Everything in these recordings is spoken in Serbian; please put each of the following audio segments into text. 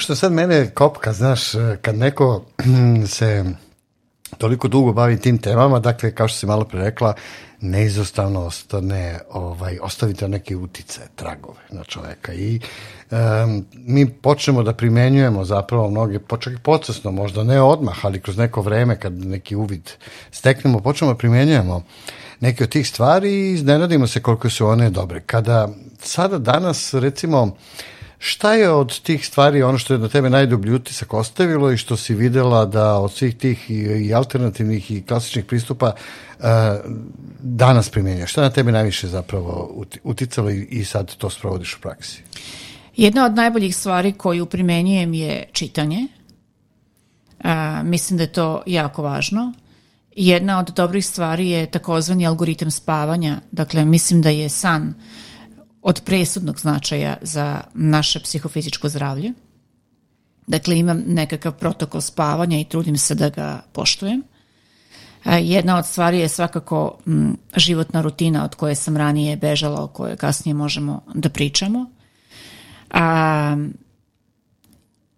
što sad mene kopka, znaš, kad neko mm, se toliko dugo bavi tim temama, dakle, kao što si malo pre rekla, neizostavno ostane, ovaj, ostavite neke utice, tragove na čoveka i um, mi počnemo da primenjujemo zapravo mnoge, počak i podsvesno, možda ne odmah, ali kroz neko vreme kad neki uvid steknemo, počnemo da primenjujemo neke od tih stvari i iznenadimo se koliko su one dobre. Kada sada danas, recimo, uh, Šta je od tih stvari ono što je na tebe najdublji utisak ostavilo i što si videla da od svih tih i alternativnih i klasičnih pristupa uh, danas primenja? Šta na tebe najviše zapravo uticalo i, i sad to sprovodiš u praksi? Jedna od najboljih stvari koju primenjujem je čitanje. A, e, mislim da je to jako važno. Jedna od dobrih stvari je takozvani algoritam spavanja. Dakle, mislim da je san uh, od presudnog značaja za naše psihofizičko zdravlje. Dakle, imam nekakav protokol spavanja i trudim se da ga poštujem. E, jedna od stvari je svakako životna rutina od koje sam ranije bežala, o kojoj kasnije možemo da pričamo. A,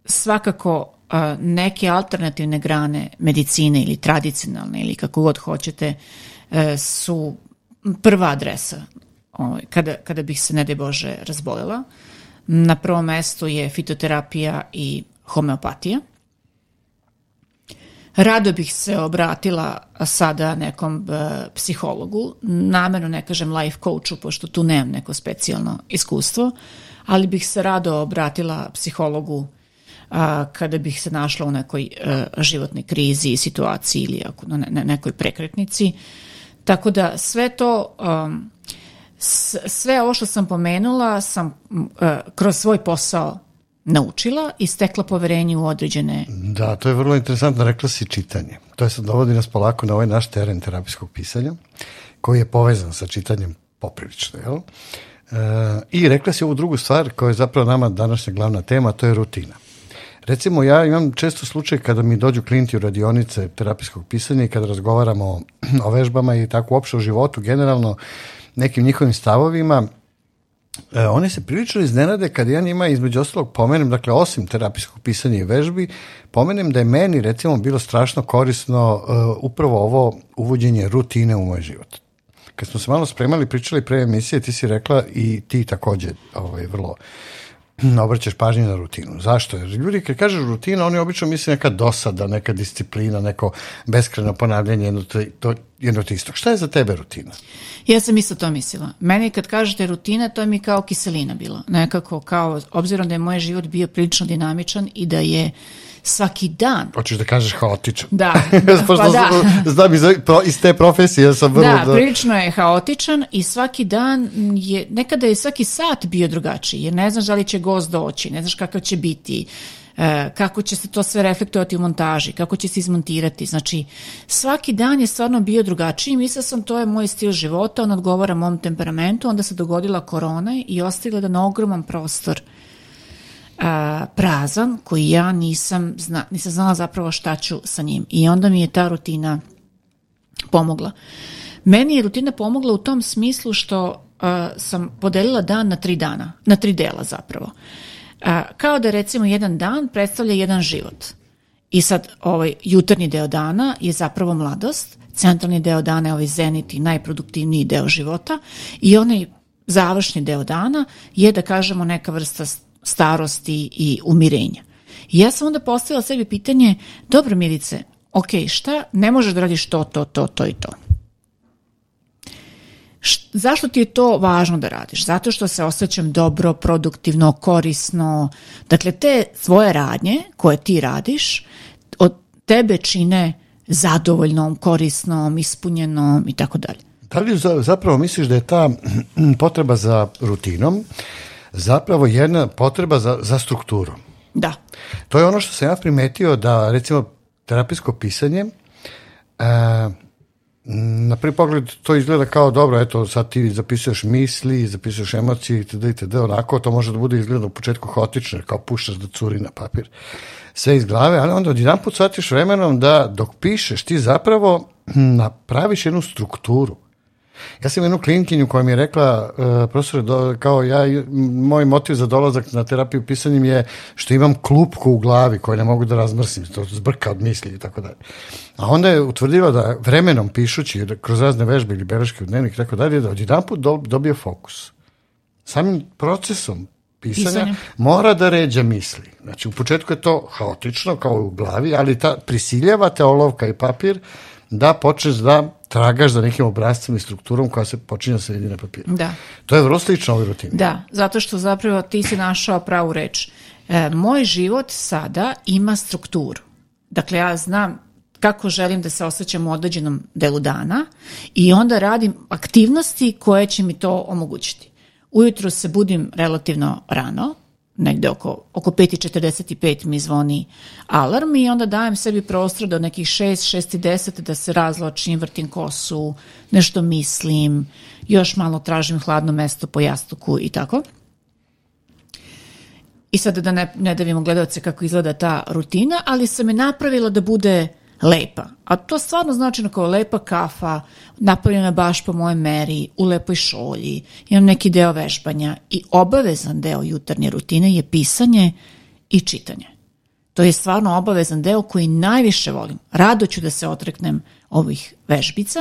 svakako neke alternativne grane medicine ili tradicionalne ili kako god hoćete e, su prva adresa ovaj, kada, kada bih se, ne daj Bože, razbolela. Na prvo mesto je fitoterapija i homeopatija. Rado bih se obratila sada nekom e, psihologu, namerno ne kažem life coachu, pošto tu nemam neko specijalno iskustvo, ali bih se rado obratila psihologu a, e, kada bih se našla u nekoj a, e, životnoj krizi, situaciji ili ako, na, na nekoj prekretnici. Tako da sve to... A, e, sve ovo što sam pomenula sam e, kroz svoj posao naučila i stekla poverenje u određene... Da, to je vrlo interesantno, rekla si čitanje. To je sad dovodi nas polako na ovaj naš teren terapijskog pisanja, koji je povezan sa čitanjem poprilično, jel? E, I rekla si ovu drugu stvar koja je zapravo nama današnja glavna tema, to je rutina. Recimo, ja imam često slučaj kada mi dođu klinti u radionice terapijskog pisanja i kada razgovaramo o vežbama i tako uopšte o životu, generalno, uh, nekim njihovim stavovima, e, oni se prilično iznenade kad ja njima između ostalog pomenem, dakle osim terapijskog pisanja i vežbi, pomenem da je meni recimo bilo strašno korisno e, upravo ovo uvođenje rutine u moj život. Kad smo se malo spremali, pričali pre emisije, ti si rekla i ti takođe ovaj, vrlo obraćaš pažnju na rutinu. Zašto? Jer ljudi kad kažeš rutina, oni obično misle neka dosada, neka disciplina, neko beskreno ponavljanje jedno to, to, jedno te isto. Šta je za tebe rutina? Ja sam isto to mislila. Meni kad kažete rutina, to je mi kao kiselina bila. Nekako kao, obzirom da je moj život bio prilično dinamičan i da je svaki dan. Hoćeš da kažeš haotičan. Da. da Pošto pa da. znam iz, iz te profesije sam vrlo... Da, da, prilično je haotičan i svaki dan je, nekada je svaki sat bio drugačiji, jer ne znaš da li će gost doći, ne znaš kakav će biti, E, kako će se to sve reflektovati u montaži, kako će se izmontirati. Znači, svaki dan je stvarno bio drugačiji. Mislila sam, to je moj stil života, on odgovara mom temperamentu, onda se dogodila korona i ostavila jedan ogroman prostor a, e, prazan koji ja nisam, zna, nisam znala zapravo šta ću sa njim. I onda mi je ta rutina pomogla. Meni je rutina pomogla u tom smislu što a, e, sam podelila dan na tri dana, na tri dela zapravo a, kao da recimo jedan dan predstavlja jedan život. I sad ovaj jutarnji deo dana je zapravo mladost, centralni deo dana je ovaj zenit i najproduktivniji deo života i onaj završni deo dana je da kažemo neka vrsta starosti i umirenja. I ja sam onda postavila sebi pitanje, dobro Milice, ok, šta ne možeš da radiš to, to, to, to i to. Š, zašto ti je to važno da radiš? Zato što se osjećam dobro, produktivno, korisno. Dakle, te svoje radnje koje ti radiš od tebe čine zadovoljnom, korisnom, ispunjenom i tako dalje. Da li zapravo misliš da je ta potreba za rutinom zapravo jedna potreba za, za strukturom? Da. To je ono što sam ja primetio da recimo terapijsko pisanje uh, Na prvi pogled to izgleda kao dobro, eto sad ti zapisuješ misli, zapisuješ emocije itd. itd. onako, to može da bude izgleda u početku haotično, kao puštaš da curi na papir sve iz glave, ali onda odjedan put shvatiš vremenom da dok pišeš ti zapravo hm, napraviš jednu strukturu Ja sam jednu klinkinju koja mi je rekla, uh, e, profesor, do, kao ja, moj motiv za dolazak na terapiju pisanjem je što imam klupku u glavi koju ne mogu da razmrsim, to zbrka od misli i tako dalje. A onda je utvrdila da vremenom pišući kroz razne vežbe ili beleške u dnevnik i tako dalje, da odjedan put dobio fokus. Samim procesom pisanja, pisanja mora da ređa misli. Znači, u početku je to haotično, kao u glavi, ali ta prisiljava te olovka i papir da počneš da tragaš za nekim obrazcima i strukturom koja se počinja da se vidi na papiru. Da. To je vrlo slično ovoj rutini. Da, zato što zapravo ti si našao pravu reč. E, moj život sada ima strukturu. Dakle, ja znam kako želim da se osjećam u određenom delu dana i onda radim aktivnosti koje će mi to omogućiti. Ujutro se budim relativno rano, negde oko, oko 5.45 mi zvoni alarm i onda dajem sebi prostor do nekih 6, 6.10 da se razločim, vrtim kosu, nešto mislim, još malo tražim hladno mesto po jastuku i tako. I sad da ne, ne davimo gledalce kako izgleda ta rutina, ali sam je napravila da bude lepa. A to stvarno znači na kao lepa kafa, napravljena baš po moje meri, u lepoj šolji, imam neki deo vežbanja i obavezan deo jutarnje rutine je pisanje i čitanje. To je stvarno obavezan deo koji najviše volim. Rado ću da se otreknem ovih vežbica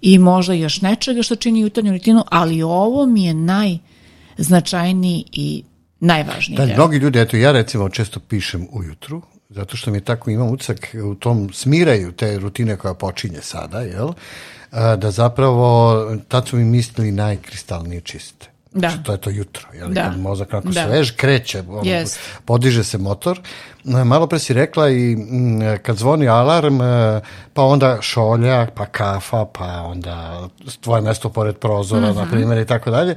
i možda još nečega što čini jutarnju rutinu, ali ovo mi je najznačajniji i najvažniji da, deo. Mnogi ljudi, eto ja recimo često pišem ujutru, zato što mi tako imam ucak u tom smiraju te rutine koja počinje sada, jel? Da zapravo, tad su mi mislili najkristalnije čiste. Da. Znači, to je to jutro, jel? Da. Kad mozak onako da. svež, kreće, on, yes. podiže se motor, Malo pre si rekla i mm, kad zvoni alarm, e, pa onda šolja, pa kafa, pa onda tvoje mesto pored prozora, mm -hmm. na primjer, i tako dalje.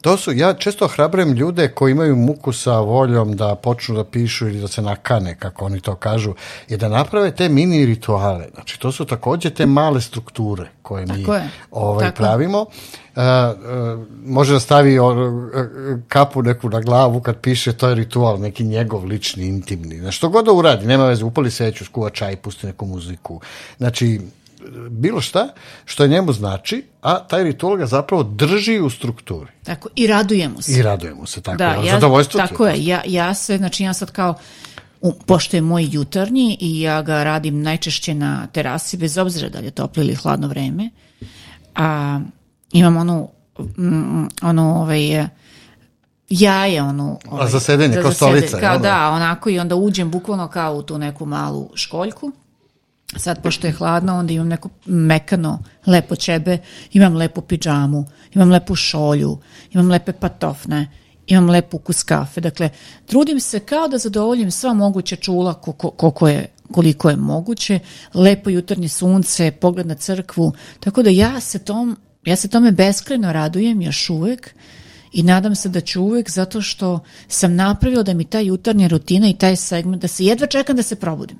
To su, ja često hrabrem ljude koji imaju muku sa voljom da počnu da pišu ili da se nakane, kako oni to kažu, i da naprave te mini rituale. Znači, to su takođe te male strukture koje mi tako ovaj, tako. pravimo. Uh, uh, može da stavi uh, kapu neku na glavu kad piše, to je ritual, neki njegov lični, intimni, Znači, što god da uradi, nema veze, upali seću, skuva čaj, pusti neku muziku. Znači, bilo šta što njemu znači, a taj ritual ga zapravo drži u strukturi. Tako, i radujemo se. I radujemo se, tako. Da, ja, Zadovoljstvo tako je, ja, ja se, znači ja sad kao, u, pošto je moj jutarnji i ja ga radim najčešće na terasi, bez obzira da li je toplo ili hladno vreme, a imam onu, mm, onu ovaj, jaje ono... Ovaj, A za sedenje, da, kao stolica. Kao, da, onako i onda uđem bukvalno kao u tu neku malu školjku. Sad, pošto je hladno, onda imam neko mekano, lepo ćebe, imam lepu piđamu, imam lepu šolju, imam lepe patofne, imam lepu ukus kafe. Dakle, trudim se kao da zadovoljim sva moguća čula koliko, koliko je, koliko je moguće. Lepo jutarnje sunce, pogled na crkvu. Tako da ja se, tom, ja se tome beskrajno radujem još uvek. Uh, i nadam se da ću uvek zato što sam napravila da mi ta jutarnja rutina i taj segment, da se jedva čekam da se probudim.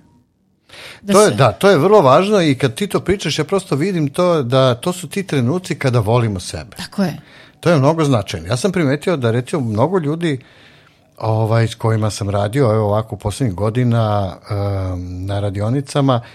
Da to je, se... Da, to je vrlo važno i kad ti to pričaš, ja prosto vidim to da to su ti trenuci kada volimo sebe. Tako je. To je mnogo značajno. Ja sam primetio da recimo mnogo ljudi ovaj, s kojima sam radio evo, ovako poslednjih godina um, na radionicama, uh,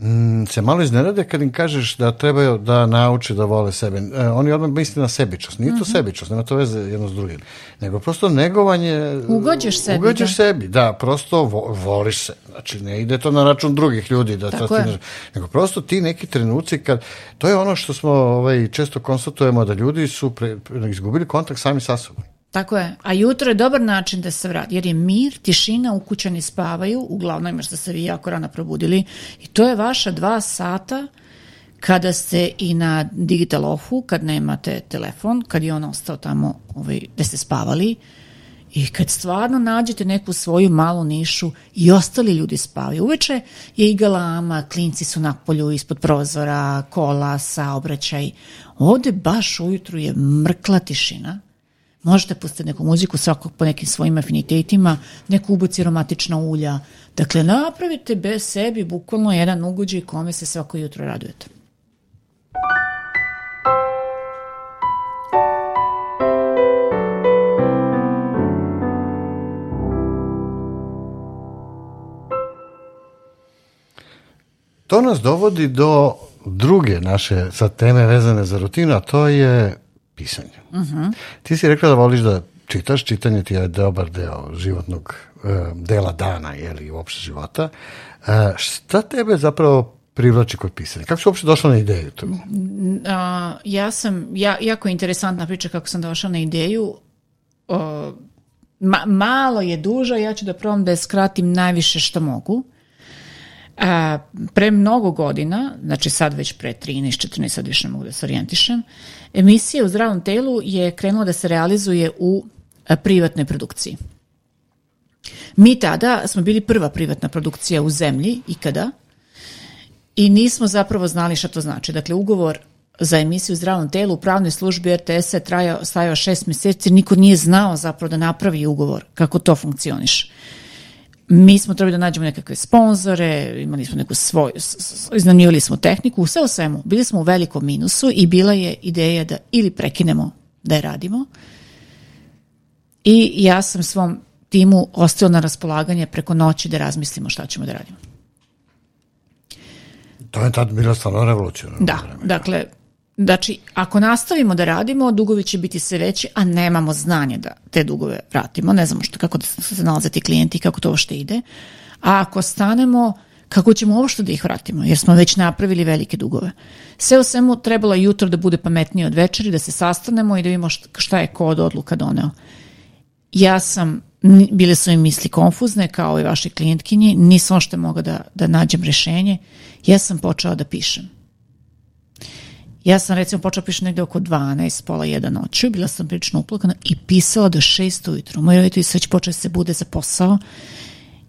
mm, se malo iznenade kad im kažeš da trebaju da nauče da vole sebe. E, oni odmah misle na sebičnost. Nije mm -hmm. to mhm. sebičnost, nema to veze jedno s drugim. Nego prosto negovanje... E, Ugođeš sebi. Ugođeš da. sebi, da. Prosto vo, voliš se. Znači, ne ide to na račun drugih ljudi. Da Tako je. Ne, nego prosto ti neki trenuci kad... To je ono što smo ovaj, često konstatujemo da ljudi su pre, pre, izgubili kontakt sami sa sobom. Tako je. A jutro je dobar način da se vrati, jer je mir, tišina, ukućani spavaju, uglavnom imaš što da se vi jako rano probudili i to je vaša dva sata kada ste i na digital offu, kad nemate telefon, kad je on ostao tamo ovaj, gde ste spavali i kad stvarno nađete neku svoju malu nišu i ostali ljudi spavaju. Uveče je i galama, klinci su na polju ispod prozora, kola, saobraćaj. Ovde baš ujutru je mrkla tišina Možete pustiti neku muziku svakog po nekim svojim afinitetima, neku uboci aromatična ulja. Dakle, napravite bez sebi bukvalno jedan ugođaj kome se svako jutro radujete. To nas dovodi do druge naše sa teme vezane za rutinu, a to je pisanje. Uh -huh. Ti si rekla da voliš da čitaš, čitanje ti je dobar deo životnog e, dela dana ili uopšte života. E, šta tebe zapravo privlači kod pisanja? Kako si uopšte došla na ideju tomu? ja sam, ja, jako interesantna priča kako sam došla na ideju. O, ma, malo je duža, ja ću da probam da je skratim najviše što mogu. Uh, A, pre mnogo godina, znači sad već pre 13, 14, sad više ne mogu da se orijentišem, emisija u zdravom telu je krenula da se realizuje u privatnoj produkciji. Mi tada smo bili prva privatna produkcija u zemlji ikada i nismo zapravo znali šta to znači. Dakle, ugovor za emisiju u zdravom telu u pravnoj službi RTS-a je trajao, stajao šest meseci, niko nije znao zapravo da napravi ugovor, kako to funkcioniše mi smo trebali da nađemo nekakve sponzore, imali smo neku svoju, iznamljivali smo tehniku, sve u svemu. Bili smo u velikom minusu i bila je ideja da ili prekinemo da je radimo i ja sam svom timu ostao na raspolaganje preko noći da razmislimo šta ćemo da radimo. To je tad bila stvarno revolucionarno. Da, vreme. dakle, Znači, ako nastavimo da radimo, dugovi će biti sve veći, a nemamo znanje da te dugove vratimo. Ne znamo što, kako da se nalaze ti klijenti, kako to što ide. A ako stanemo, kako ćemo ovo što da ih vratimo, jer smo već napravili velike dugove. Sve u svemu trebalo je jutro da bude pametnije od večeri, da se sastanemo i da vidimo šta je ko od odluka doneo. Ja sam, bile su mi misli konfuzne, kao i vaše klijentkinje, nisam ošte mogla da, da nađem rešenje. Ja sam počela da pišem Ja sam recimo počela pišem negde oko 12, pola jedan noću, bila sam prilično uplakana i pisala do 6 ujutru. Moji roditelji su već počeli da se bude za posao.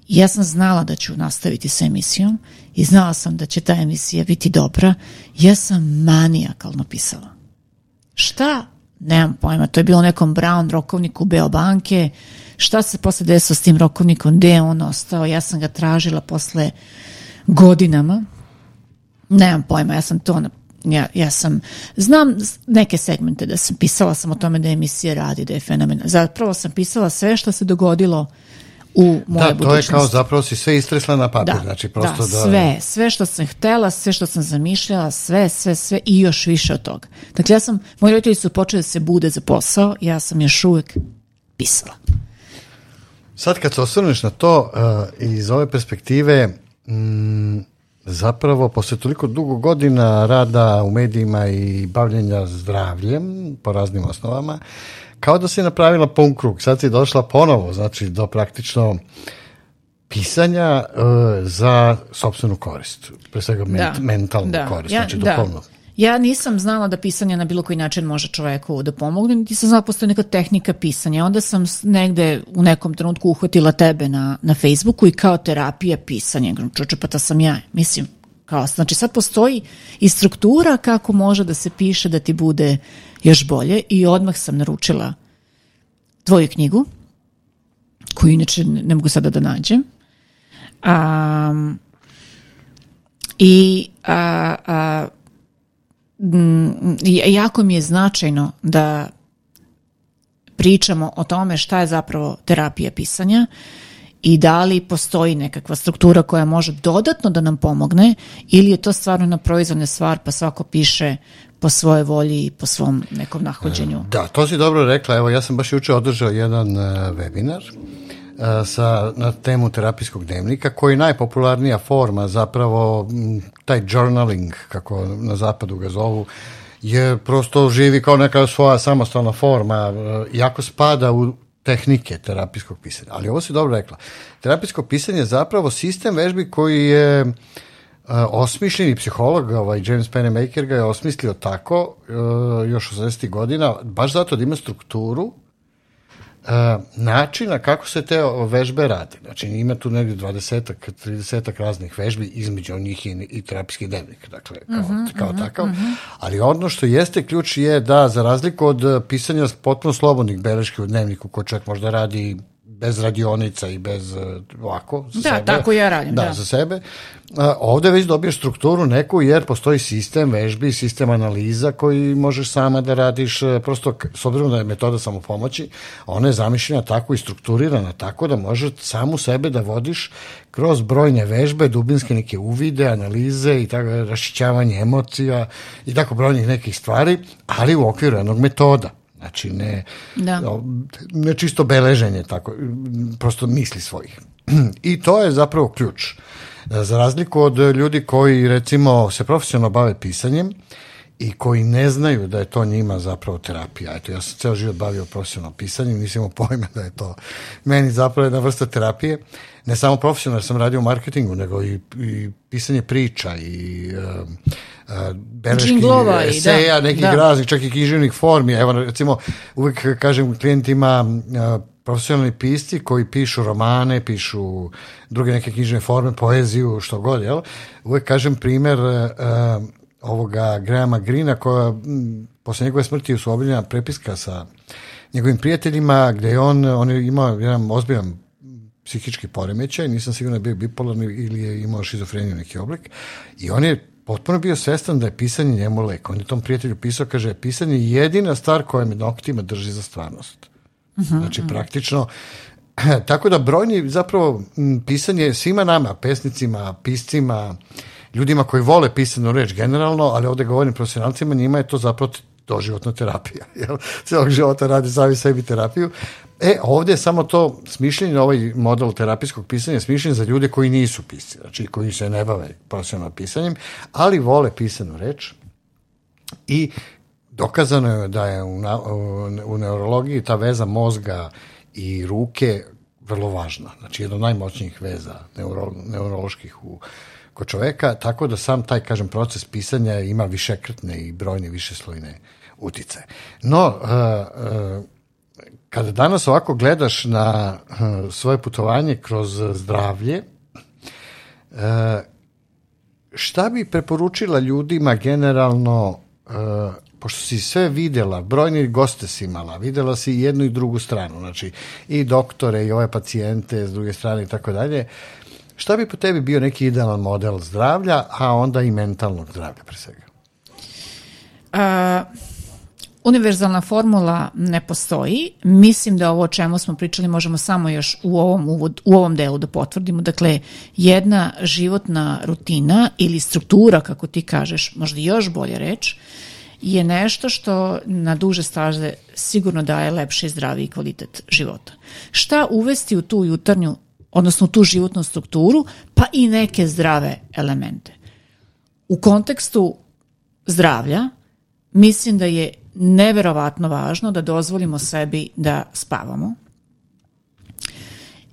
Ja sam znala da ću nastaviti sa emisijom i znala sam da će ta emisija biti dobra. Ja sam manijakalno pisala. Šta? Nemam pojma, to je bilo nekom Brown rokovniku Beo banke. Šta se posle desilo s tim rokovnikom? Gde je on ostao? Ja sam ga tražila posle godinama. Nemam pojma, ja sam to na ja, ja sam, znam neke segmente da sam, pisala sam o tome da emisija radi, da je fenomen. Zapravo sam pisala sve što se dogodilo u moje budućnosti. Da, to je kao zapravo si sve istresla na papir, da, znači prosto da, da... sve, sve što sam htela, sve što sam zamišljala, sve, sve, sve i još više od toga. Dakle, ja sam, moji roditelji su počeli da se bude za posao, ja sam još uvek pisala. Sad kad se osvrneš na to uh, iz ove perspektive, mm, zapravo posle toliko dugo godina rada u medijima i bavljenja zdravljem po raznim osnovama, kao da si napravila pun krug. Sad si došla ponovo, znači, do praktično pisanja e, za sobstvenu korist, pre svega da, ment, mentalnu da. korist, ja, znači da. duhovnu. Da. Ja nisam znala da pisanje na bilo koji način može čoveku da pomogne, niti sam znala da postoji neka tehnika pisanja. Onda sam negde u nekom trenutku uhvatila tebe na, na Facebooku i kao terapija pisanja. Čoče, pa ta sam ja. Mislim, kao, znači sad postoji i struktura kako može da se piše da ti bude još bolje i odmah sam naručila tvoju knjigu, koju inače ne mogu sada da nađem. Um, I a, a, Mm, jako mi je značajno da pričamo o tome šta je zapravo terapija pisanja i da li postoji nekakva struktura koja može dodatno da nam pomogne ili je to stvarno na proizvodne stvar pa svako piše po svojoj volji i po svom nekom nahođenju. Da, to si dobro rekla. Evo, ja sam baš juče održao jedan eh, webinar E, sa, na temu terapijskog dnevnika, koji je najpopularnija forma, zapravo taj journaling, kako na zapadu ga zovu, je prosto živi kao neka svoja samostalna forma, e, jako spada u tehnike terapijskog pisanja. Ali ovo si dobro rekla. Terapijsko pisanje je zapravo sistem vežbi koji je uh, e, osmišljeni psiholog, ovaj James Penemaker ga je osmislio tako uh, još 80. godina, baš zato da ima strukturu načina kako se te vežbe rade. Znači, ima tu negde 20 30 raznih vežbi, između njih i, i terapijski dnevnik, dakle, kao, mm -hmm, kao mm -hmm, takav. Mm -hmm. Ali ono što jeste ključ je da, za razliku od e, pisanja potpuno slobodnih beleški u dnevniku, ko čovjek možda radi bez radionica i bez e, ovako za da, sebe. tako ja radim. Da, da. za sebe. A, ovde već dobiješ strukturu neku jer postoji sistem vežbi, sistem analiza koji možeš sama da radiš, e, prosto s obzirom da je metoda samopomoći, ona je zamišljena tako i strukturirana tako da možeš samu sebe da vodiš kroz brojne vežbe, dubinske neke uvide, analize i tako rašićavanje emocija i tako brojnih nekih stvari, ali u okviru jednog metoda. Znači, ne, da. ne čisto beleženje, tako, prosto misli svojih. I to je zapravo ključ. Za razliku od ljudi koji, recimo, se profesionalno bave pisanjem i koji ne znaju da je to njima zapravo terapija. Eto, ja sam ceo život bavio profesionalno pisanjem, nisam imao pojma da je to meni zapravo jedna vrsta terapije. Uh, ne samo profesionalno, sam radio u marketingu, nego i, i pisanje priča i um, uh, eseja, da, nekih da. raznih, čak i književnih formi. Evo, recimo, uvek kažem klijentima uh, profesionalni pisci koji pišu romane, pišu druge neke knjižne forme, poeziju, što god, jel? Uvek kažem primer uh, uh ovoga Grahama Grina koja m, posle njegove smrti su obiljena prepiska sa njegovim prijateljima gde je on, on je imao jedan ozbiljan psihički poremećaj, nisam siguran da bio bipolarni ili je imao šizofreniju neki oblik. I on je potpuno bio svestan da je pisanje njemu lek. On je tom prijatelju pisao, kaže, pisanje je jedina stvar koja me noktima drži za stvarnost. Mm Znači, mhm. praktično, tako da brojni, zapravo, pisanje svima nama, pesnicima, piscima, ljudima koji vole pisanu reč generalno, ali ovde govorim profesionalcima, njima je to zapravo doživotna terapija. Jel? Cijelog života radi sami sebi terapiju. E, ovdje je samo to smišljenje, ovaj model terapijskog pisanja je smišljen za ljude koji nisu pisci, znači koji se ne bave profesionalno pisanjem, ali vole pisanu reč i dokazano je da je u, na, u, u neurologiji ta veza mozga i ruke vrlo važna. Znači, jedna od najmoćnijih veza neuro, neuroloških u kod čoveka, tako da sam taj, kažem, proces pisanja ima višekratne i brojne višeslojne utice. No, uh, uh, kada danas ovako gledaš na uh, svoje putovanje kroz zdravlje, šta bi preporučila ljudima generalno, pošto si sve videla, brojni goste si imala, videla si jednu i drugu stranu, znači i doktore i ove pacijente s druge strane i tako dalje, šta bi po tebi bio neki idealan model zdravlja, a onda i mentalnog zdravlja pre svega? A, Univerzalna formula ne postoji. Mislim da ovo o čemu smo pričali možemo samo još u ovom, uvod, u ovom delu da potvrdimo. Dakle, jedna životna rutina ili struktura, kako ti kažeš, možda još bolje reč, je nešto što na duže staze sigurno daje lepši zdraviji kvalitet života. Šta uvesti u tu jutarnju, odnosno u tu životnu strukturu, pa i neke zdrave elemente? U kontekstu zdravlja, mislim da je neverovatno važno da dozvolimo sebi da spavamo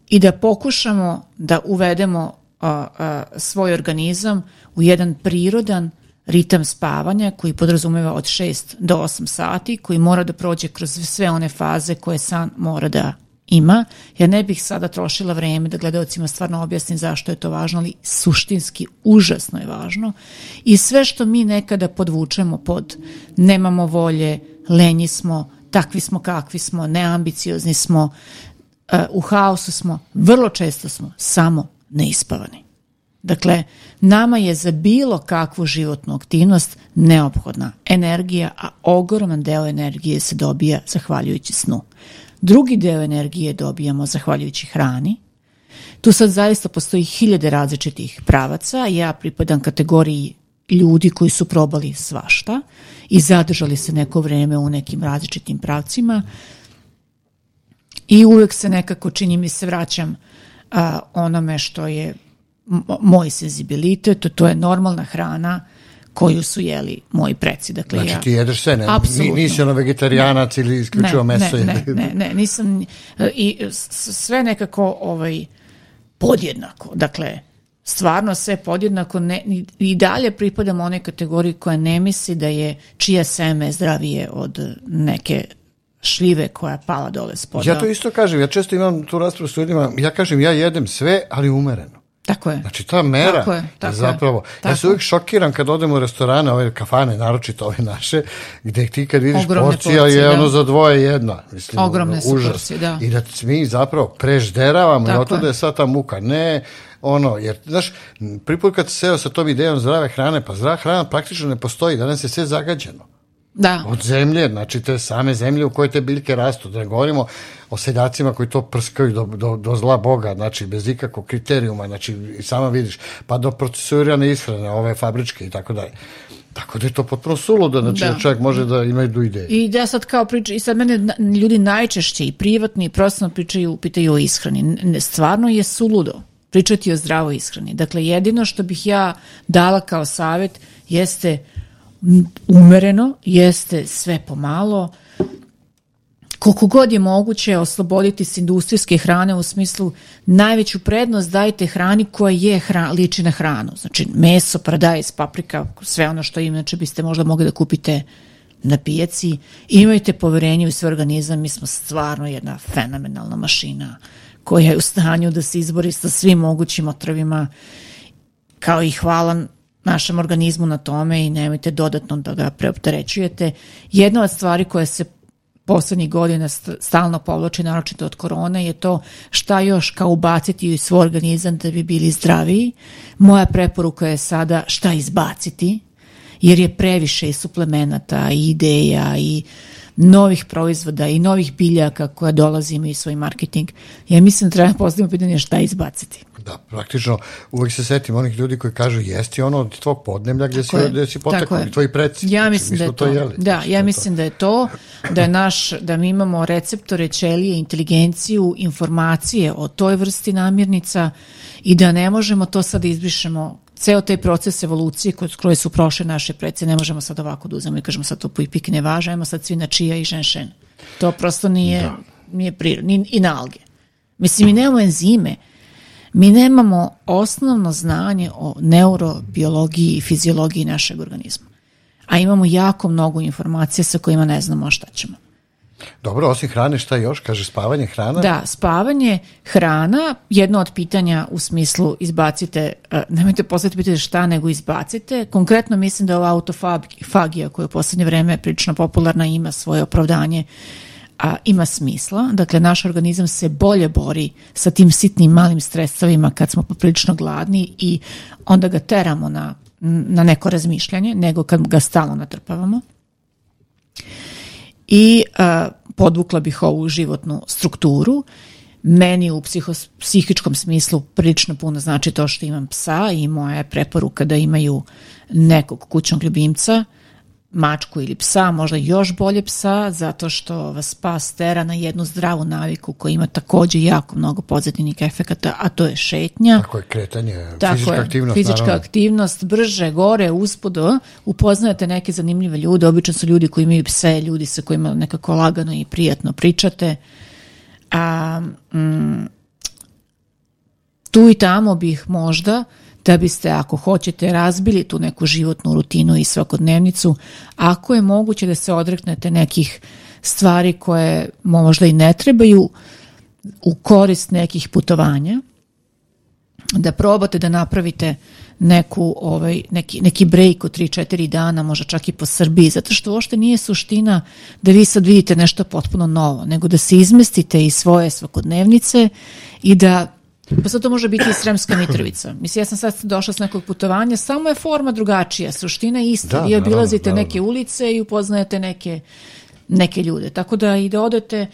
i da pokušamo da uvedemo a, a, svoj organizam u jedan prirodan ritam spavanja koji podrazumeva od 6 do 8 sati, koji mora da prođe kroz sve one faze koje san mora da ima. Ja ne bih sada trošila vreme da gledalcima stvarno objasnim zašto je to važno, ali suštinski užasno je važno. I sve što mi nekada podvučemo pod nemamo volje, lenji smo, takvi smo kakvi smo, neambiciozni smo, e, u haosu smo, vrlo često smo samo neispavani. Dakle, nama je za bilo kakvu životnu aktivnost neophodna energija, a ogroman deo energije se dobija zahvaljujući snu. Drugi deo energije dobijamo zahvaljujući hrani. Tu sad zaista postoji hiljade različitih pravaca. Ja pripadam kategoriji ljudi koji su probali svašta i zadržali se neko vreme u nekim različitim pravcima i uvek se nekako čini mi se vraćam a, onome što je moj senzibilitet, to je normalna hrana, koju su jeli moji preci. Dakle, znači ja, ti jedeš sve, ne? Apsolutno. Nisi ono vegetarijanac ne, ili isključivo ne, meso? Ne, ne, ne, ne, nisam. I sve nekako ovaj, podjednako. Dakle, stvarno sve podjednako ne, i dalje pripadam one kategoriji koja ne misli da je čija seme zdravije od neke šljive koja je pala dole spoda. Ja to isto kažem, ja često imam tu raspravu s ljudima, ja kažem ja jedem sve, ali umereno. Tako je. Znači ta mera tako je, tako je zapravo, tako. ja se uvijek šokiram kad odem u restorane, ove kafane, naročito ove naše, gde ti kad vidiš Ogromne porcija porcije, je da. ono za dvoje jedna. Mislim, Ogromne ono, su užas. porcije, da. I da mi zapravo prežderavamo tako i otuda je. je sad ta muka. Ne, ono, jer, znaš, priput kad se seo sa tom idejom zdrave hrane, pa zdrava hrana praktično ne postoji, danas je sve zagađeno. Da. Od zemlje, znači te same zemlje u kojoj te biljke rastu. Da ne govorimo o seljacima koji to prskaju do, do, do zla boga, znači bez ikakvog kriterijuma, znači sama vidiš, pa do procesuirane ishrane, ove fabričke i tako dalje. Tako da je to potpuno suludo, znači da. da čovjek može da ima i ideje. I da sad kao priča, i sad mene ljudi najčešće i privatni i profesionalno pričaju, pitaju o ishrani. Stvarno je suludo pričati o zdravoj ishrani. Dakle, jedino što bih ja dala kao savjet jeste uh, umereno, jeste sve pomalo, koliko god je moguće osloboditi se industrijske hrane u smislu najveću prednost dajte hrani koja je hra, liči na hranu. Znači meso, paradajz, paprika, sve ono što inače biste možda mogli da kupite na pijaci. Imajte poverenje u svoj organizam, mi smo stvarno jedna fenomenalna mašina koja je u stanju da se izbori sa svim mogućim otrovima kao i hvalan našem organizmu na tome i nemojte dodatno da ga preopterećujete. Jedna od stvari koje se poslednjih godina stalno povlači, naročito od korone, je to šta još kao ubaciti u svoj organizam da bi bili zdraviji. Moja preporuka je sada šta izbaciti, jer je previše i suplemenata i ideja i uh, novih proizvoda i novih biljaka koja dolazi imaju svoj marketing. Ja mislim da treba postaviti pitanje šta izbaciti. Da, praktično uvek se setim onih ljudi koji kažu jesti ono od tvog podnemlja gde tako si, je, gde si potakao, tvoji preci. Ja znači, mislim znači, da je to. Jeli, da, znači, ja mislim to. da je to, da je naš, da mi imamo receptore, ćelije, inteligenciju, informacije o toj vrsti namirnica i da ne možemo to sad da izbrišemo ceo taj proces evolucije kod kroje su prošle naše predse, ne možemo sad ovako da uzemo i kažemo sad to pipik ne važa, ajmo sad svi na čija i šen šen. To prosto nije, da. nije prirodno. I na alge. Mislim, mi nemamo enzime, mi nemamo osnovno znanje o neurobiologiji i fiziologiji našeg organizma. A imamo jako mnogo informacija sa kojima ne znamo šta ćemo. Dobro, osim hrane šta još? Kaže spavanje, hrana? Da, spavanje, hrana, jedno od pitanja u smislu izbacite, e, nemojte postaviti pitanje šta nego izbacite. Konkretno mislim da ova autofagija koja je u poslednje vreme prilično popularna ima svoje opravdanje a ima smisla. Dakle, naš organizam se bolje bori sa tim sitnim malim stresovima kad smo poprilično gladni i onda ga teramo na, na neko razmišljanje nego kad ga stalno natrpavamo i a, e, podvukla bih ovu životnu strukturu. Meni u psihos, psihičkom smislu prilično puno znači to što imam psa i moja je preporuka da imaju nekog kućnog ljubimca – mačku ili psa, možda još bolje psa, zato što vas pas tera na jednu zdravu naviku koja ima takođe jako mnogo pozitivnih efekata, a to je šetnja. Tako je, kretanje, Tako fizička je, aktivnost. Fizička naravno. aktivnost, brže, gore, uspodo, upoznajete neke zanimljive ljude, obično su ljudi koji imaju pse, ljudi sa kojima nekako lagano i prijatno pričate. A, mm, tu i tamo bih možda uh, da biste ako hoćete razbili tu neku životnu rutinu i svakodnevnicu, ako je moguće da se odreknete nekih stvari koje možda i ne trebaju u korist nekih putovanja, da probate da napravite neku, ovaj, neki, neki break od 3-4 dana, možda čak i po Srbiji, zato što uopšte nije suština da vi sad vidite nešto potpuno novo, nego da se izmestite iz svoje svakodnevnice i da Pa sad to može biti i Sremska Mitrovica. Mislim, ja sam sad došla s nekog putovanja, samo je forma drugačija, suština je ista. Da, Vi obilazite naravno, neke ulice i upoznajete neke, neke ljude. Tako da i da odete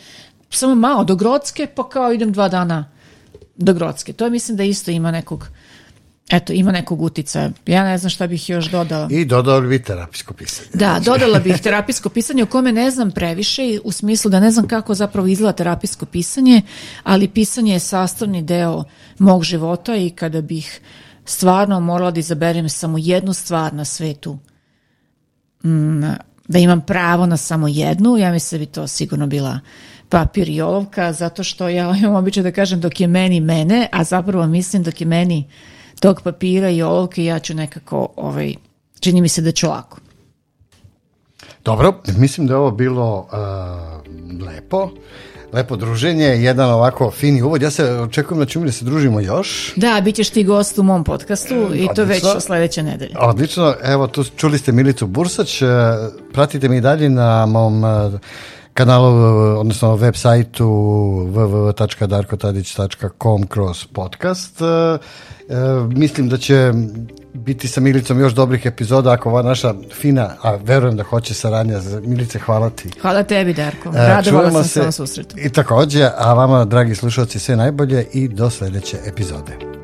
samo malo do Grodske, pa kao idem dva dana do Grodske. To je, mislim da isto ima nekog Eto, ima nekog uticaja. Ja ne znam šta bih još dodala. I dodala bih terapijsko pisanje. Da, dodala bih terapijsko pisanje o kome ne znam previše, u smislu da ne znam kako zapravo izgleda terapijsko pisanje, ali pisanje je sastavni deo mog života i kada bih stvarno morala da izaberem samo jednu stvar na svetu, mm, da imam pravo na samo jednu, ja mislim da bi to sigurno bila papir i olovka, zato što ja imam običaj da kažem dok je meni mene, a zapravo mislim dok je meni tog papira i olovke ja ću nekako, ovaj, čini mi se da ću lako. Dobro, mislim da je ovo bilo uh, lepo. Lepo druženje, jedan ovako fini uvod. Ja se očekujem da ćemo da se družimo još. Da, bit ćeš ti gost u mom podcastu e, i odlično. to već sledeće nedelje. Odlično, evo tu čuli ste Milicu Bursać. Eh, pratite me i dalje na mom uh, kanalu, odnosno web sajtu www.darkotadić.com kroz podcast. E, e, mislim da će biti sa Milicom još dobrih epizoda ako ova naša fina, a verujem da hoće saradnja. Milice, hvala ti. Hvala tebi, Darko. E, Radovala sam se, se susretu. I takođe, a vama, dragi slušalci, sve najbolje i do sledeće epizode.